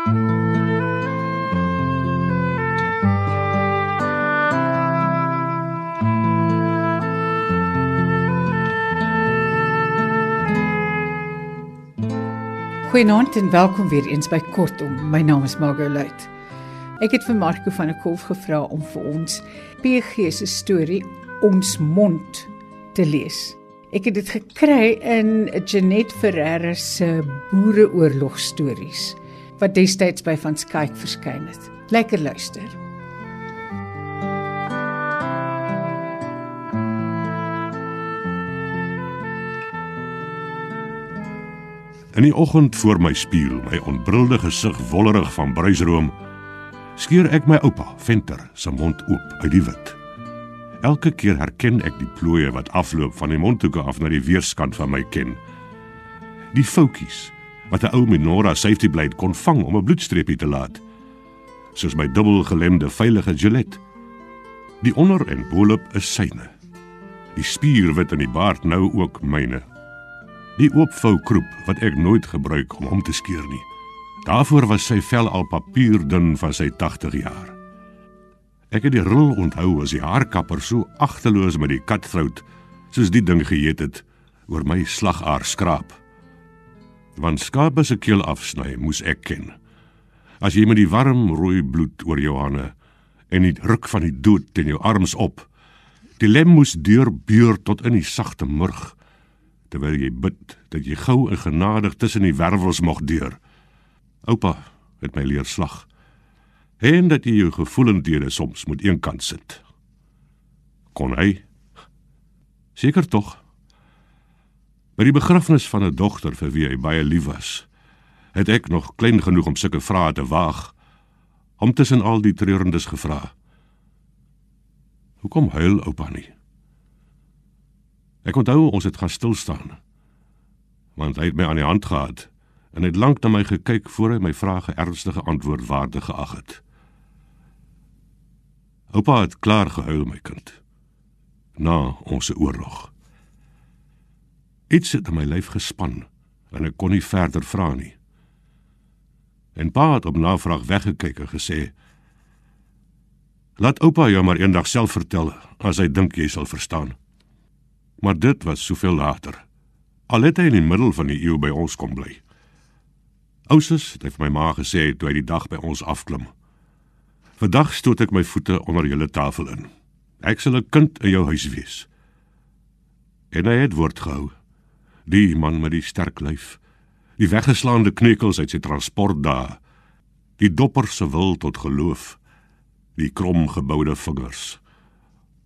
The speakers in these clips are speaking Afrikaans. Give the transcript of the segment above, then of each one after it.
Goeienaand en welkom weer eens by Kortom. My naam is Margot Luit. Ek het vir Marco van der Kolf gevra om vir ons PG se storie Ons mond te lees. Ek het dit gekry in Janet Ferreira se Boereoorlog stories wat destyds by Van Skyk verskyn het. Lekker luister. In die oggend voor my spieël, my ontbrilde gesig wollerig van bruisroom, skeer ek my oupa, Venter, se mond oop uit die wit. Elke keer herken ek die plooie wat afloop van die mondhoeke af na die weerskant van my ken. Die foutjies wat 'n ou Minora safety blade kon vang om 'n bloedstreepie te laat. Soos my dubbelgelemde veilige Gillette. Die onder en boelop is syne. Die spierwit in die baard nou ook myne. Die oopvou kroep wat ek nooit gebruik om hom te skeer nie. Daarvoor was sy vel al papierdun van sy 80 jaar. Ek het die rol onthou as die haarkapper so agteloos met die cutthroat soos die ding geëet het oor my slagaar skraap. Want skape se keel afsny moes ek ken. As jy met die warm rooi bloed oor jou hande en die ruk van die dood teen jou arms op, die lem moes deurbeur tot in die sagte murg terwyl jy bid dat jy gou en genadig tussen die wervels mag deur. Oupa het my leer slag. En dat jy jou gevoelendhede soms moet eenkant sit. Kon hy? Seker tog. By die begrafnis van 'n dogter vir wie hy baie lief was, het ek nog klein genoeg om sulke vrae te waag. Om tussen al die treurendes gevra. Hoekom huil oupa nie? Ek onthou ons het gaan stil staan. Want hy het my aan die hand gehad en het lank na my gekyk voor hy my vrae ernstige antwoord waardig geag het. Oupa het klaar gehuil my kind. Na ons oorlog. Iets het in my lyf gespan en ek kon nie verder vra nie. En pa het op navraag weggekyk en gesê: "Laat oupa jou maar eendag self vertel as hy dink jy sal verstaan." Maar dit was soveel later. Al het hy in die middel van die eeu by ons kom bly. Ousus het vir my ma gesê toe hy die dag by ons afklim. Vandag stoot ek my voete onder julle tafel in. Ek sal 'n kind in jou huis wees. En hy het woord gehou. Die man met die sterk lyf, die weggeslaande kneukels uit sy transport daar, die dopper se wil tot geloof, die krom geboude vingers.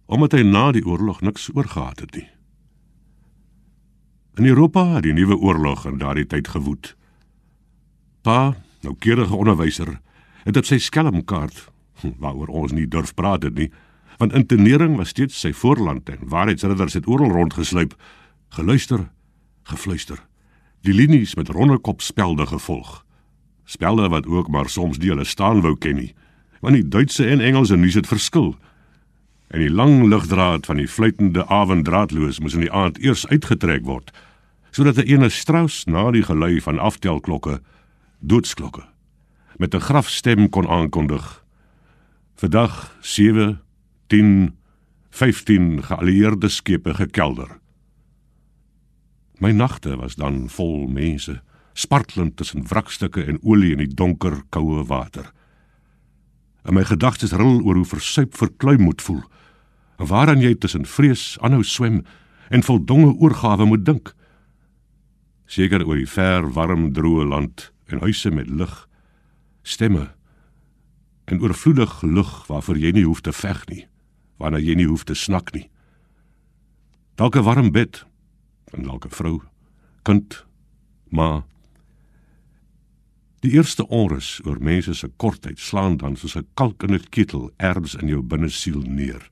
Omdat hy na die oorlog niks oorgehad het nie. In Europa het die nuwe oorlog in daardie tyd gewoed. Pa, noukeurige onderwyser, het op sy skelmkaart, hm, waaroor ons nie durf praat het nie, want internering was steeds sy voorland en waarheidsridders het oral rondgesluip, geluister, gefluister. Die linies met ronde kop spelde gevolg. Spelde wat ook maar soms die hulle staan wou ken nie, want die Duitse en Engelse nuus het verskil. En die lang ligdraad van die fluitende avonddraadloos moes in die aand eers uitgetrek word sodat 'n ene strous na die gelui van aftelklokke doodsklokke met 'n grafstem kon aankondig. Vandag 7 10 15 geallieerde skepe gekelder. My nagte was dan vol mense, spartelend tussen wrakstukke en olie in die donker, koue water. En my gedagtes ril oor hoe versuip verkleum moet voel en waaraan jy tussen vrees aanhou swem en voldonge oorgawe moet dink. Seker oor die ver, warm, droë land en huise met lig, stemme en oorvloedig lug waarvoor jy nie hoef te veg nie, waarna jy nie hoef te snak nie. Dalk 'n warm bed en 'n vrou, kind, ma. Die eerste onrus oor mense se kortheid slaan dan soos 'n kalk in 'n ketel erns in jou binnesiel neer.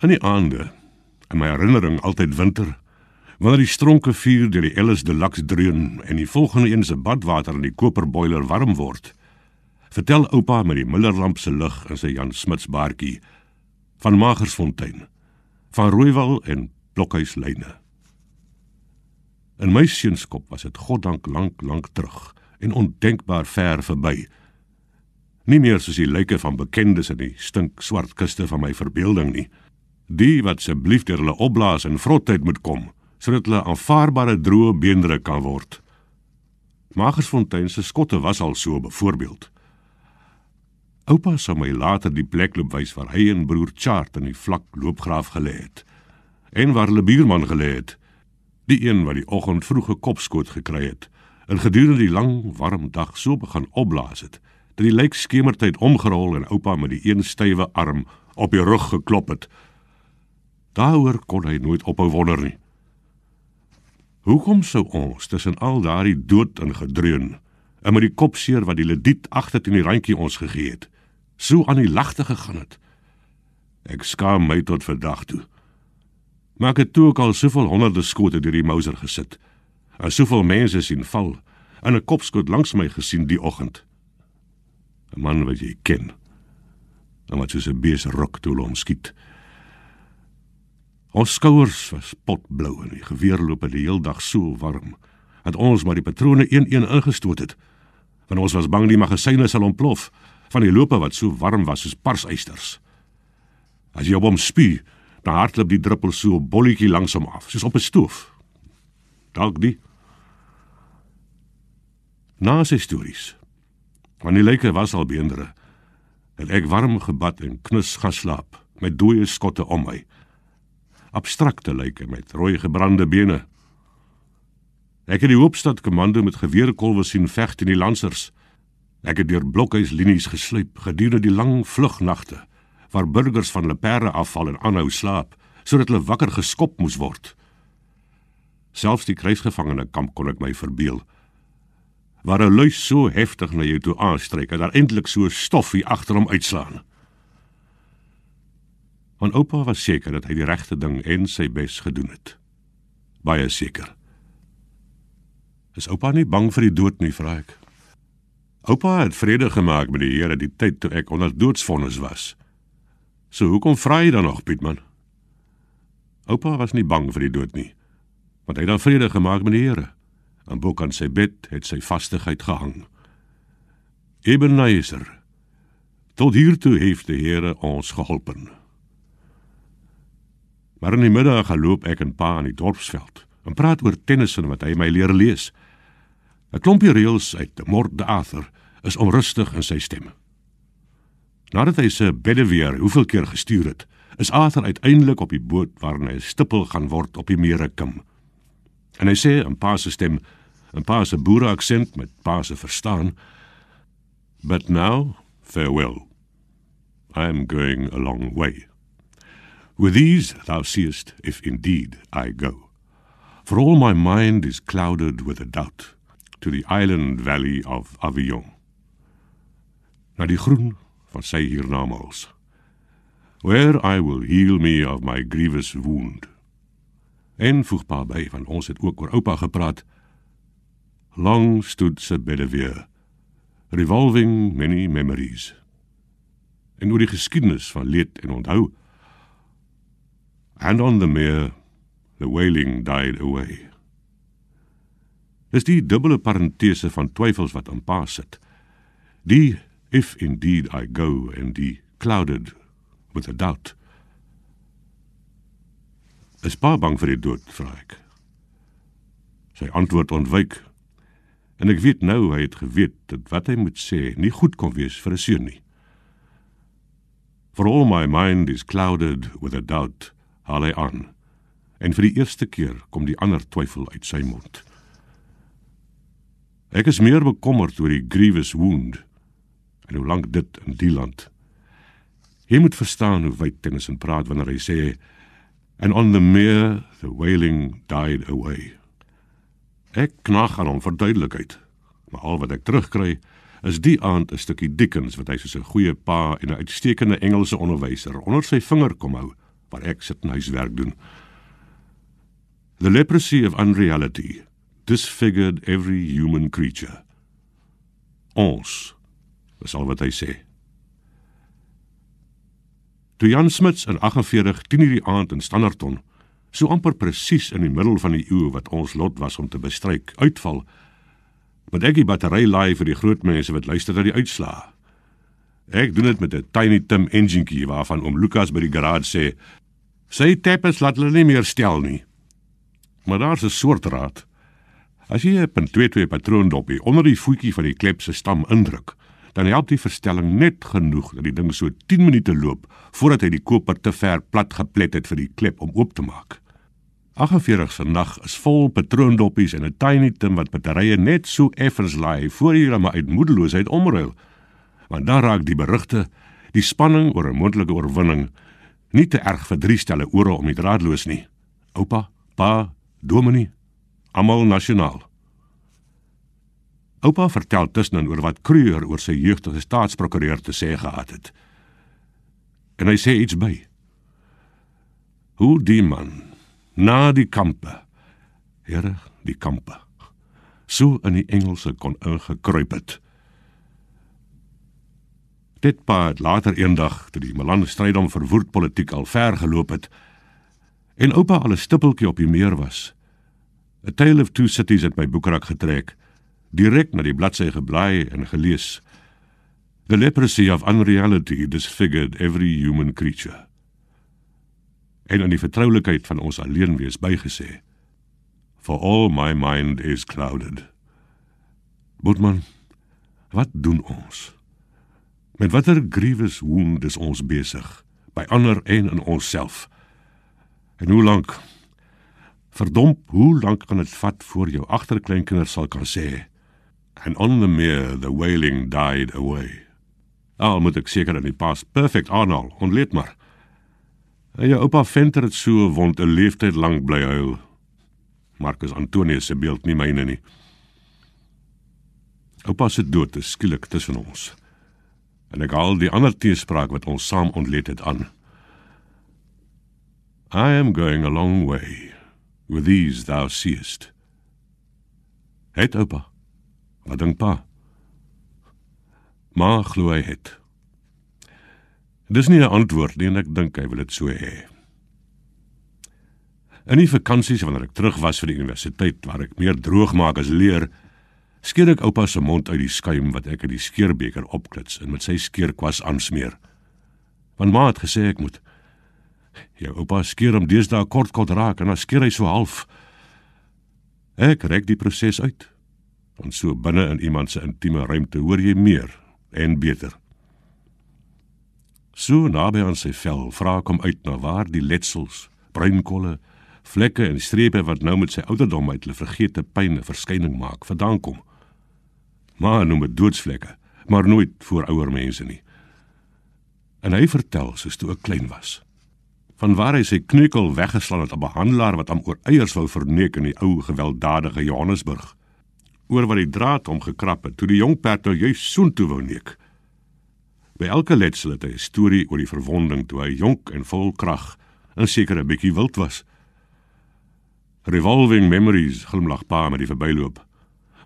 In die aande, in my herinnering altyd winter, wanneer die stronke vuur deur die Ellis Deluxe dreun en die volgende een se badwater in die koperboiler warm word, vertel oupa met die Millerlamp se lig in sy Jan Smits baartjie van Magersfontein, van Rooiwal en Blokhuislyne. In my seunskop was dit goddank lank lank terug en ondenkbaar ver verby. Nie meer soos die lyke van bekendes in die stink swart kuste van my verbeelding nie. Die wat asseblief deur hulle opblaas en vrotheid moet kom, sodat hulle aanvaarbare droë beendere kan word. Magersfontein se skotte was al so byvoorbeeld. Oupa sou my later die plek loop wys waar hy en broer Chart in die vlak loopgraaf gelê het en waar hulle buurman gelê het. Die een wat die oggend vroeg 'n kopskoot gekry het en gedurende die lang warm dag so begin opblaas het dat die lijk skemertyd omgerol en oupa met die een stywe arm op die rug geklop het. Daaroor kon hy nooit ophou wonder nie. Hoekom sou ons tussen al daardie dood en gedreun en met die kopseer wat die lediet agter in die randjie ons gegee het, so aan die lagte gegaan het? Ek skaam my tot vandag toe. Maar ek het toe ook al soveel honderde skote deur die Mauser gesit. En soveel mense sien val en 'n kopskoot langs my gesien die oggend. 'n Man wat jy ken. En wat soos 'n bees rok toe hom skiet. Ons skouers was potblou en die geweerloop het die heel dag so warm dat ons maar die patrone een-een ingestoot het. Want ons was bang die magasyne sal ontplof van die loope wat so warm was soos parseisters. As jy op hom spie, dan hardloop die druppel so 'n bolletjie langs hom af, soos op 'n stoof. Dalk die. Na sy stories. Want die lyke was al beendere. En ek warm gebad en knus geslaap met dooie skotte om my abstrakte lyke met rooi gebrande bene. Ek het die hoopstad komando met geweerkolwe sien veg teen die lansers. Ek het deur blokhuislinies gesluip gedurende die lang vlugnagte waar burgers van Lepere afval en aanhou slaap sodat hulle wakker geskop moes word. Selfs die krygsgevangene kamp kon ek my verbeel. Waar 'n luis so heftig na jou toe aanstryk en daar eintlik so stoffie agter hom uitslaan. Want oupa was seker dat hy die regte ding en sy bes gedoen het. Baie seker. Is oupa nie bang vir die dood nie, vra ek. Oupa het vrede gemaak met die Here die tyd toe ek onder doodsvonnis was. So hoekom vra jy dan nog, Pietman? Oupa was nie bang vir die dood nie, want hy het dan vrede gemaak met die Here. En bo kan sy bed het sy vastigheid gehang. Ebenezer. Tot hier toe heeft die Here ons geholpen. Maar in die middag gaan loop ek en pa aan die dorpsveld en praat oor Tennyson wat hy my leer lees. 'n Klompie reëls uit die Mort d'Arthur is onrustig in sy stem. Nadat hy se Bedevere hoeveel keer gestuur het, is Arthur uiteindelik op die boot waarna hy stippel gaan word op die mere kim. En hy sê in pa se stem, 'n pa se boere aksent met pa se verstaan, "But now, farewell. I am going a long way." With these thou seest if indeed I go. For all my mind is clouded with a doubt to the island valley of Avignon. Na die groen van sy hiernamaals. Where I will heal me of my grievous wound. En voeg pa by van ons het ook oor oupa gepraat. Long stood se Bedevere, revolving many memories. En oor die geskiedenis van leed en onthou and on the mere the wailing died away. Dis die dubbele parentese van twyfels wat aan pa sit. Die if indeed I go and die clouded with a doubt. Is pa bang vir die dood, vra ek. Sy antwoord ontwyk. En ek weet nou hy het geweet dat wat hy moet sê nie goed kon wees vir 'n seun nie. For all my mind is clouded with a doubt haal hy aan. En vir die eerste keer kom die ander twyfel uit sy mond. Ek is meer bekommerd oor die grievous wound en hoe lank dit in die land. Jy moet verstaan hoe wyd Tennyson praat wanneer hy sê and on the mere the wailing died away. Ek knag aan hom verduidelikheid, maar al wat ek terugkry is die aand 'n stukkie Dickens wat hy soos 'n goeie pa en 'n uitstekende Engelse onderwyser onder sy vinger kom hou waar ek sit en huiswerk doen. The leprosy of unreality disfigured every human creature. Ons, dis al wat hy sê. Toe Jan Smits in 48 10 hierdie aand in Standerton, so amper presies in die middel van die eeu wat ons lot was om te bestryk, uitval, Moet ek die battery laai vir die groot mense wat luister na die uitslae? Ek doen dit met 'n Tiny Tim enjinkie waarvan oom Lukas by die garage sê sy tappers laat hulle nie meer stel nie. Maar daar's 'n soort raad. As jy 'n .22 patroondoppie onder die voetjie van die klep se stam indruk, dan help die verstelling net genoeg dat die ding so 10 minute loop voordat hy die koper te ver plat geplet het vir die klep om oop te maak. 48 se nag is vol patroondoppies en 'n tiny tim wat batterye net so effens laai voor jy hom uit moedeloosheid omruil. Want dan raak die berigte, die spanning oor 'n moontlike oorwinning nie te erg vir drie stelle ore om die draadloos nie. Oupa, pa, dominee, almal nasionaal. Oupa vertel tussenin oor wat Kruger oor sy jeugdige staatsprokureur te sê gehad het. En hy sê iets by. Hoe die man na die kampe. Here, die kampe. So in die Engelse kon ingekruip het. Dit paad later eendag toe die Malan stryd om verwoed politiek al ver geloop het en oupa al 'n stippeltjie op die meer was. A Tale of Two Cities het my boekrak getrek, direk na die bladsy geblaai en gelees. The leprosy of unreality disfigured every human creature en aan die vertroulikheid van ons alleen wees bygesê. For all my mind is clouded. Boetman, wat doen ons? Met watter grievous wound is ons besig by ander en in onsself? En hoe lank verdomp, hoe lank kan dit vat voor jou agterkleinkinders sal kan sê and on the mere the wailing died away. Al moet ek seker in die pas perfect aanhaal, ontleed maar. En jou oupa Venter het so wond 'n leeftyd lank bly huil. Marcus Antonius se beeld nie myne nie. Oupa se dood is skielik tussen ons. En ek al die ander teespraak wat ons saam ontleed het aan. I am going a long way with these thou seest. Het oupa. Wat dink pa? Maar glo hy het. Dis nie 'n antwoord nie en ek dink hy wil dit so hê. In die vakansies wanneer ek terug was vir die universiteit waar ek meer droog maak as leer, skeer ek oupa se mond uit die skuim wat ek uit die skeerbeker opklits en met sy skeerkwas aansmeer. Want ma het gesê ek moet jou oupa skeer hom deesdae kort kort raak en dan skeer hy so half. Ek rek die proses uit. Want so binne in iemand se intieme ruimte hoor jy meer en beter. So naby aan sy vel vra ek hom uit na waar die letsels, bruinkolle, vlekke en strepe wat nou met sy ouderdom uit hulle vergete pyn 'n verskyning maak, vandaan kom. Maar noem dit doodsvlekke, maar nooit vir ouer mense nie. En hy vertel soos toe ek klein was. Van waar hy sy kneukel weggeslaan het op 'n behandelaar wat hom oor eiers wou verneek in die ou gewelddadige Johannesburg. Oor wat die draad hom gekrap het toe die jong perd nou juis soontoe wou neek. By elke letsel het hy 'n storie oor die verwonding toe hy jonk en vol krag en seker 'n bietjie wild was. Revolving memories glimlag pa met die verbyloop.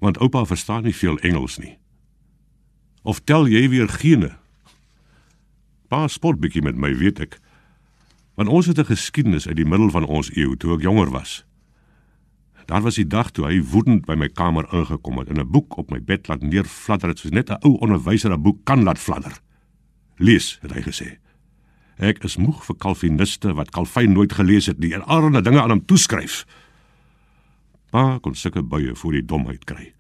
Want oupa verstaan nie veel Engels nie. Of tel jy weer gene? Pa spot bietjie met my, weet ek. Want ons het 'n geskiedenis uit die middel van ons eeu toe ek jonger was. Daar was die dag toe hy woedend by my kamer ingekom het en 'n boek op my bed laat neerfladder het soos net 'n ou onderwyser 'n boek kan laat fladder. Lees, het hy gesê. Ek is moeg vir Calviniste wat Calvin nooit gelees het nie en allerlei dinge aan hom toeskryf. Pa kon sulke buie voor die domheid kry.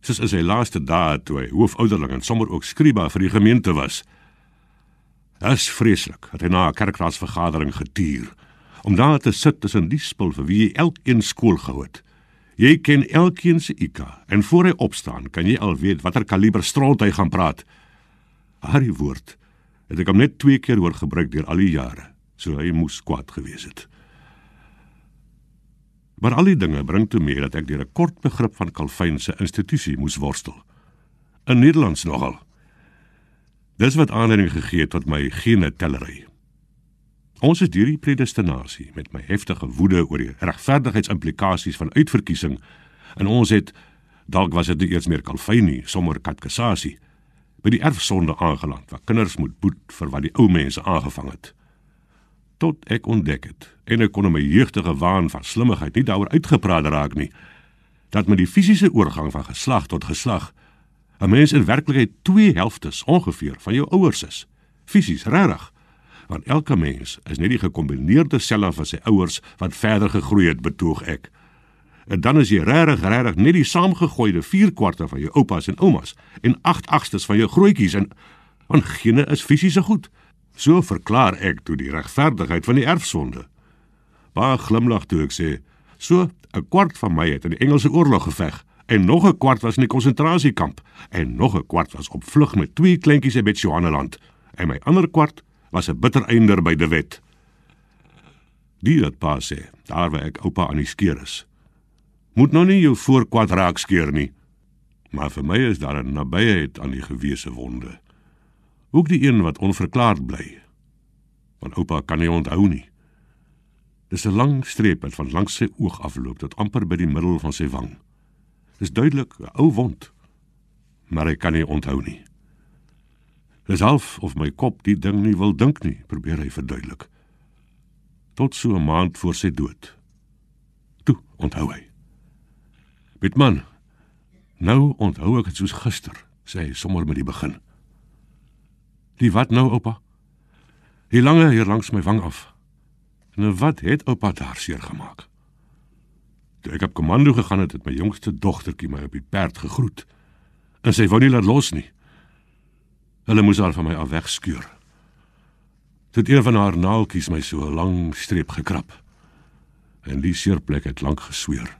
Soos in sy laaste dae toe hy hoofouderling en sommer ook skryba vir die gemeente was. Dit is vreeslik dat hy na 'n kerkraadsvergadering getuur om daar te sit tussen die spul vir wie elkeen skool gehou het. Jy ken elkeen se IQ en voor hy opstaan kan jy al weet watter kaliber stront hy gaan praat. Harry woord het ek hom net twee keer hoor gebruik deur al die jare, so hy moes kwaad gewees het. Maar al die dinge bring toe meer dat ek deur 'n kort begrip van Calvin se institusie moes worstel. In Nederlands nogal. Dis wat aanleiding gegee het tot my gene tellery. Ons is deur die predestinasie met my heftige woede oor die regverdigheidsimplikasies van uitverkiesing en ons het dalk was dit eers meer Calvin nie, sommer katkasasie by die erfsonde aangeland waar kinders moet boet vir wat die ou mense aangevang het. Tot ek ontdek het en ek kon my jeugdige waan van slimmigheid nie daaroor uitgepraat raak nie. dat met die fisiese oorgang van geslag tot geslag 'n mens in werklikheid twee helftes ongeveer van jou ouers is. Fisies regtig. Want elke mens is net die gekombineerde selle van sy ouers wat verder gegroei het, betoog ek. En dan is jy regtig regtig net die saamgegooide 4 kwarte van jou oupas en oumas en 8 agstes van jou grootjies en want gene is fisiese goed. So verklaar ek toe die regverdigheid van die erfsonde. Baie glimlag toe ek sê, so 'n kwart van my het in die Engelse oorlog geveg en nog 'n kwart was in die konsentrasiekamp en nog 'n kwart was op vlug met twee kleintjies in Bechuanaland en my ander kwart was 'n bitter einder by De Wet. Die het pa sê, daar waar ek oupa aan die skeer is. Moet nou nie jou voorkwart raak skeer nie. Maar vir my is daar 'n nabyheid aan die gewese wonde. Ook die een wat onverklaard bly. Want oupa kan nie onthou nie. Dis 'n lang streep wat van langs sy oog afloop tot amper by die middel van sy wang. Dis duidelik 'n ou wond. Maar hy kan nie onthou nie. Dis half of my kop die ding nie wil dink nie, probeer hy verduidelik. Tot so 'n maand voor sy dood. Toe onthou hy. Bitman. Nou onthou ek dit soos gister, sê hy sommer met die begin. Die wat nou, oupa? Die lange hier langs my wang af. En wat het oupa daar seer gemaak? Toe ek op komando gegaan het, het my jongste dogtertjie my op die perd gegroet. En sy wou nie laat los nie. Hulle moes haar van my af wegskeur. Dit een van haar naaltjies my so 'n lang streep gekrap. En die seerplek het lank gesweer.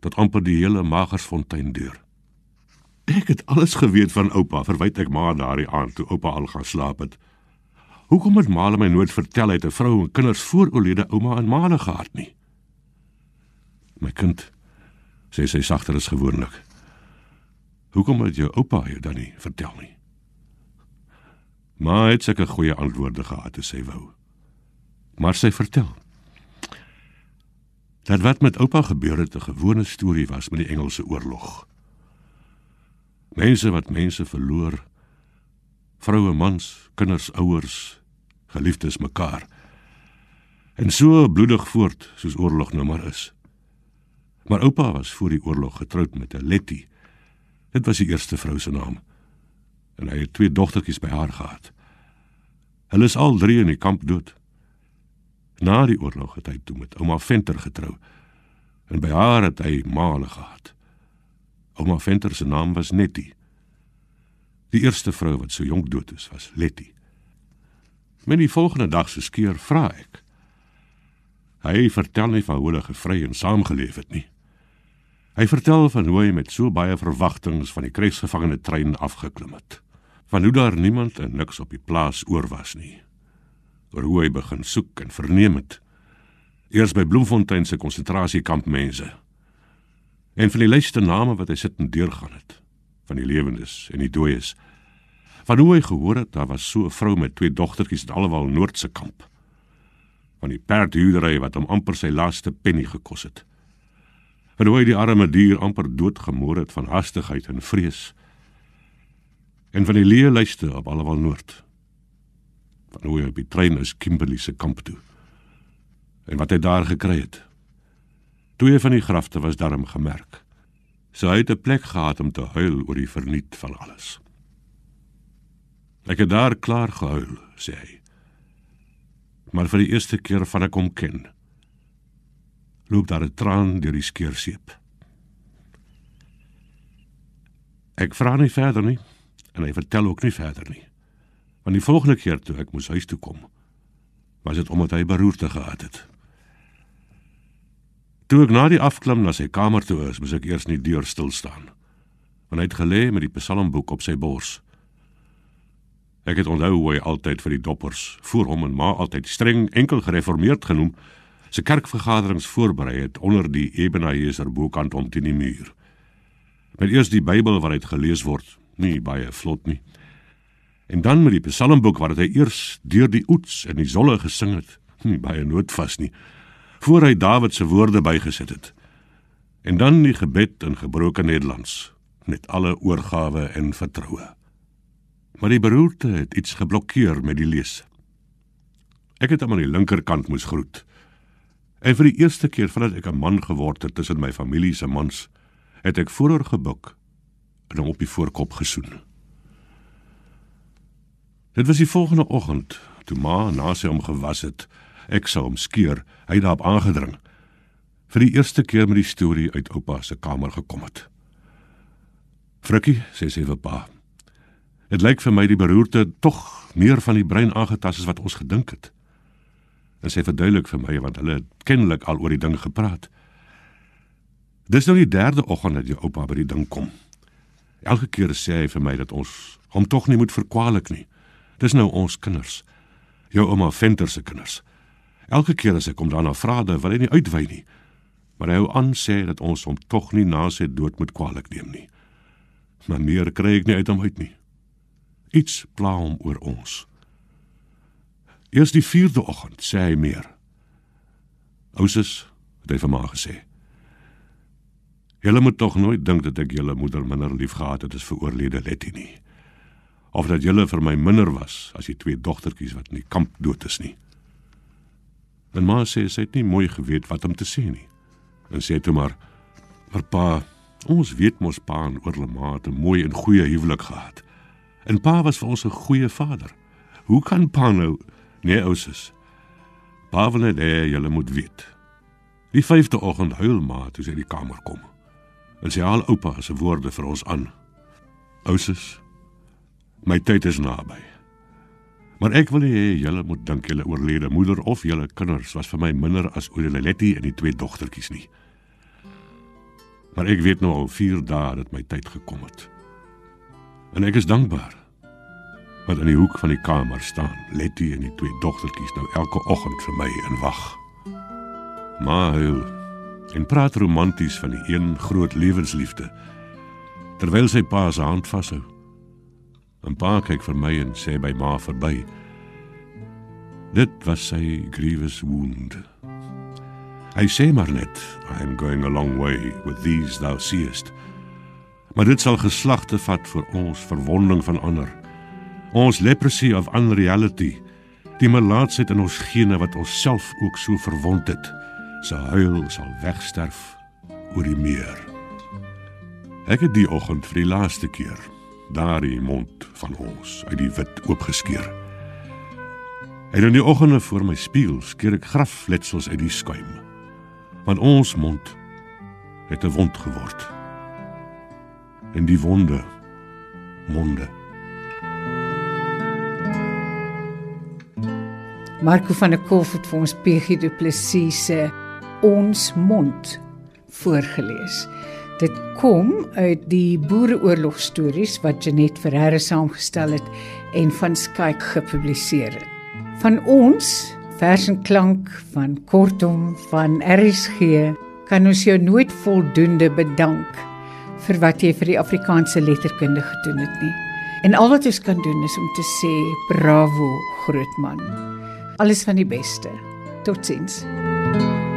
Tot amper die hele Magersfontein deur. Ek het alles geweet van oupa, verwyd ek maar daardie aand toe oupa al gaan slaap het. Hoekom het ma my nooit vertel hy het 'n vrou en kinders voor oorlede ouma en ma gehad nie? My kind, sê sy sagter as gewoonlik. Hoekom het jou oupa jou dan nie vertel nie? Maar het seker goeie antwoorde gehad as sy wou. Maar sy vertel. Dat wat met oupa gebeur het 'n gewone storie was met die Engelse oorlog. Mense wat mense verloor, vroue, mans, kinders, ouers, geliefdes mekaar. En so bloedig voort soos oorlog nou maar is. Maar oupa was voor die oorlog getroud met 'n Letty. Dit was die eerste vrou se naam en hy het twee dogtertjies by haar gehad. Hulle is al drie in die kamp dood. Na die oorlog het hy toe met ouma Venter getrou en by haar het hy male gehad. Ouma Venter se naam was Nettie. Die eerste vrou wat so jonk dood is, was Letty. Met die volgende dag se skeer vra ek. Hy vertel nie van hoe hulle gevry en saamgeleef het nie. Hy vertel van hoe hy met so baie verwagtinge van die krygsgevangene trein afgeklim het van hoe daar niemand en niks op die plaas oor was nie. Oor hoe hy begin soek en verneem het. Eers by Bloemfontein se konsentrasiekamp mense. En van die lysste name wat hy sit en deurgaan het, van die lewendes en die dooies. Van hoe hy gehoor het daar was so 'n vrou met twee dogtertjies in alwel Noordse kamp. Van die perdhuurdery wat hom amper sy laaste penny gekos het. Van hoe hy die arme dier amper doodgemoor het van hastigheid en vrees en van die leë lyste op Allewal Noord. Van hoe hy op die trein is Kimberley se kamp toe. En wat hy daar gekry het. Twee van die grafte was darm gemerk. So hy het 'n plek gehad om te huil oor die verniet van alles. Ek het daar klaar gehuil, sê hy. Maar vir die eerste keer van ek hom ken, loop daar 'n traan deur die skeurseep. Ek vra nie verder nie en hy vertel ook nie verder nie. Want die volgende keer toe ek moes huis toe kom, was dit omdat hy beroerte gehad het. Toe ek na die afklim na sy kamer toe is, moes ek eers nie deur stil staan. Want hy het gelê met die psalmboek op sy bors. Ek het onthou hoe hy altyd vir die doppers, voor hom en ma altyd streng enkel gereformeerd genoem, se kerkvergaderings voorberei het onder die Ebenezer bokant om teen die muur. Met eers die Bybel waaruit gelees word, nie baie vlot nie. En dan met die psalmboek wat hy eers deur die oets en die zolle gesing het, nie baie nootvas nie, voor hy Dawid se woorde bygesit het. En dan die gebed in gebroke Nederlands met alle oorgawe en vertroue. Maar die beroerte het iets geblokkeer met die lees. Ek het hom aan die linkerkant moes groet. En vir die eerste keer vandat ek 'n man geword het tussen my familie se mans, het ek vooroor gebuk en hom op die voorkop gesoen. Dit was die volgende oggend, toe ma na sy hom gewas het, ek sou hom skeer, hy daarop aangedring. Vir die eerste keer met die storie uit oupa se kamer gekom het. Frikkie, sê sy vir pa. Dit lyk vir my die beroerte tog meer van die brein aangetas as wat ons gedink het. En sy verduidelik vir my want hulle het kennelik al oor die ding gepraat. Dis nou die derde oggend dat jou oupa by die ding kom. Elke keer sê hy vir my dat ons hom tog nie moet verkwalik nie. Dis nou ons kinders. Jou ouma Venter se kinders. Elke keer as ek hom daarna vra, dan wil hy nie uitwy nie. Maar hy hou aan sê dat ons hom tog nie na sy dood moet kwalik neem nie. Maar meer kry ek nie uit hom uit nie. Iets pla hom oor ons. Eers die 4de oggend sê hy meer. Ousus, het hy vir my gesê. Julle moet tog nooit dink dat ek julle moeder minder liefgehad het as vir oorlede Letty nie of dat julle vir my minder was as die twee dogtertjies wat in die kamp dood is nie. En ma sê sy het nie mooi geweet wat om te sê nie. En sê toe maar: "Maar pa, ons weet mos pa en oorlema het 'n mooi en goeie huwelik gehad. En pa was vir ons 'n goeie vader. Hoe kan pa nou nee ousus? Pa wil net hê julle moet weet. Die 5de oggend huil ma toe sy in die kamer kom. En sy haal oupa se woorde vir ons aan. Ousus, My tyd is naby. Maar ek wil hê julle moet dink julle oorlede moeder of julle kinders was vir my minder as Oeleletty en die twee dogtertjies nie. Maar ek weet nou al 4 dae dat my tyd gekom het. En ek is dankbaar. Want in die hoek van die kamer staan Letty en die twee dogtertjies nou elke oggend vir my in wag. Maar huil en praat romanties van die een groot lewensliefde terwyl sy pa se hand vashou. En pa kyk vir my en sê by ma verby. Dit was sy grievous wound. Hy sê maar net, I am going a long way with these thou seest. Maar dit sal geslagte vat vir ons verwonding van ander. Ons leprosy of unreality, die melaatsheid in ons gene wat ons self ook so verwond het, se huil sal wegsterf oor die meer. Ek het die oggend vir die laaste keer daardie mond van ons uit die wit oopgeskeur. En in die oggende voor my spieël skeer ek grafletsels uit die skuim. Want ons mond het 'n wond geword. En die wonde monde. Marco van der Kolf het vir ons PG Du Plessis se Ons mond voorgeles. Dit kom uit die boereoorlog stories wat Janet Ferreira saamgestel het en van Skyk gepubliseer het. Van ons vers en klank van kortom van RSG kan ons jou nooit voldoende bedank vir wat jy vir die Afrikaanse letterkunde gedoen het nie. En al wat ons kan doen is om te sê bravo grootman. Alles van die beste. Totsiens. thank you